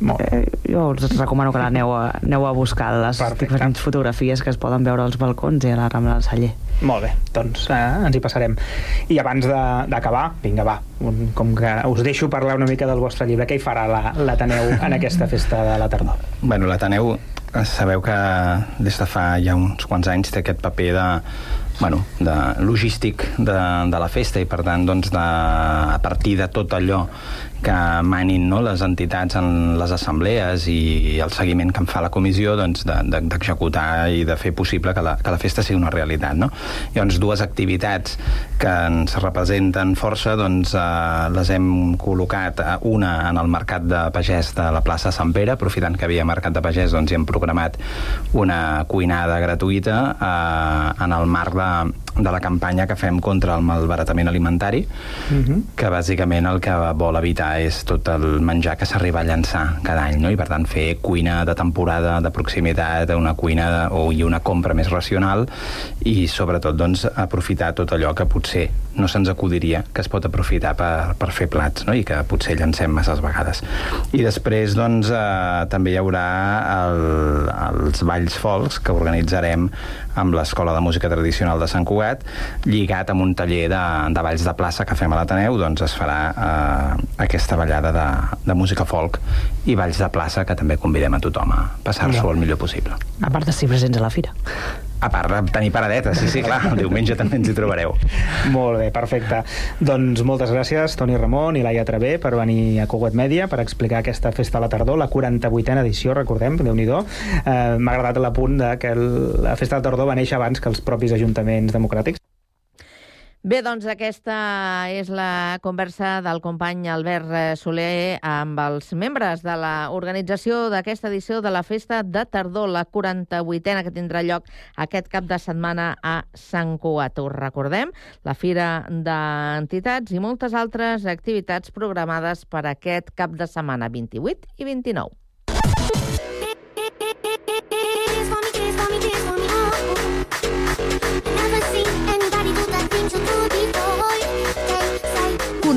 eh, jo us recomano que l'aneu a, aneu a buscar les Perfecte. diferents fotografies que es poden veure als balcons i a la Rambla del Celler. Molt bé, doncs eh, ens hi passarem. I abans de- d'acabar, vinga, va, un, com que us deixo parlar una mica del vostre llibre, què hi farà la- l'Ateneu en aquesta festa de la tardor? Bueno, l'Ateneu, eh, sabeu que des de fa ja uns quants anys té aquest paper de, bueno, de logístic de, de la festa i per tant doncs, de, a partir de tot allò que manin no, les entitats en les assemblees i el seguiment que en fa la comissió doncs, de- de- d'executar i de fer possible que la, que la festa sigui una realitat. No? Llavors, dues activitats que ens representen força doncs, eh, les hem col·locat una en el Mercat de Pagès de la plaça Sant Pere, aprofitant que havia Mercat de Pagès doncs, hi hem programat una cuinada gratuïta eh, en el marc de de la campanya que fem contra el malbaratament alimentari, Mhm. que bàsicament el que vol evitar és tot el menjar que s'arriba a llançar cada any, no? i per tant fer cuina de temporada, de proximitat, una cuina de, o i una compra més racional i sobretot doncs, aprofitar tot allò que potser no se'ns acudiria que es pot aprofitar per, per fer plats no? i que potser llancem masses vegades. I després doncs, eh, també hi haurà el, els balls folks que organitzarem amb l'Escola de Música Tradicional de Sant Cugat, lligat amb un taller de, de balls de plaça que fem a l'Ateneu, doncs es farà eh, aquesta ballada de, de música folk i balls de plaça que també convidem a tothom a passar-s'ho Ja. el millor possible. A part de ser presents a la fira. A part de tenir paradetes, sí, sí, clar, el diumenge també ens hi trobareu. Molt bé, perfecte. Doncs moltes gràcies, Toni Ramon i Laia Travé, per venir a Cogot Media per explicar aquesta festa a la tardor, la 48a edició, recordem, déu nhi eh, M'ha agradat l'apunt que el, la festa de la tardor va néixer abans que els propis ajuntaments democràtics. Bé, doncs aquesta és la conversa del company Albert eh, Soler amb els membres de l'organització d'aquesta edició de la Festa de Tardor, la 48a que tindrà lloc aquest cap de setmana a Sant Cugat. Us recordem, la Fira d'Entitats i moltes altres activitats programades per aquest cap de setmana 28 i 29.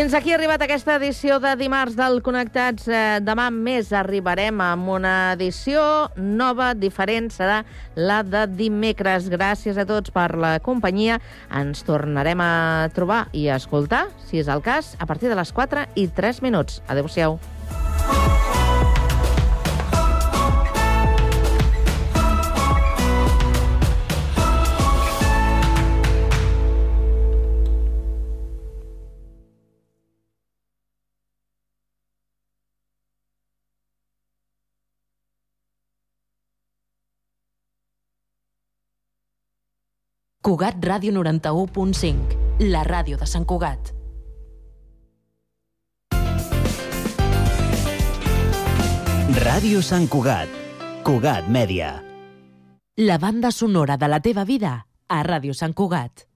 Fins aquí ha arribat aquesta edició de dimarts del Connectats. Eh, demà més arribarem amb una edició nova, diferent, serà la de dimecres. Gràcies a tots per la companyia. Ens tornarem a trobar i a escoltar, si és el cas, a partir de les 4 i 3 minuts. Adéu-siau. Cugat Ràdio 91.5, la ràdio de Sant Cugat. Ràdio Sant Cugat. Cugat Mèdia. La banda sonora de la teva vida a Ràdio Sant Cugat.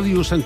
Ràdio Sant